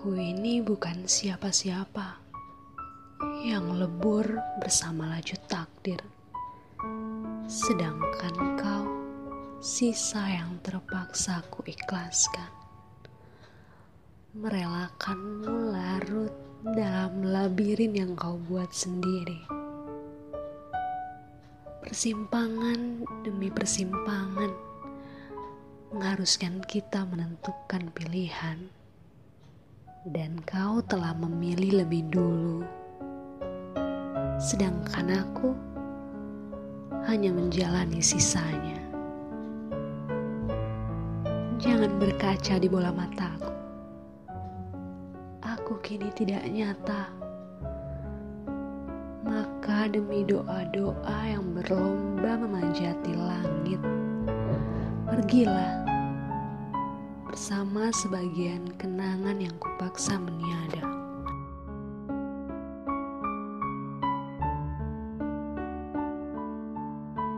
Aku ini bukan siapa-siapa yang lebur bersama laju takdir. Sedangkan kau sisa yang terpaksa ku ikhlaskan. Merelakanmu larut dalam labirin yang kau buat sendiri. Persimpangan demi persimpangan mengharuskan kita menentukan pilihan dan kau telah memilih lebih dulu. Sedangkan aku hanya menjalani sisanya. Jangan berkaca di bola mataku. Aku kini tidak nyata. Maka demi doa-doa yang berlomba memanjati langit, pergilah bersama sebagian kenangan yang kupaksa meniada.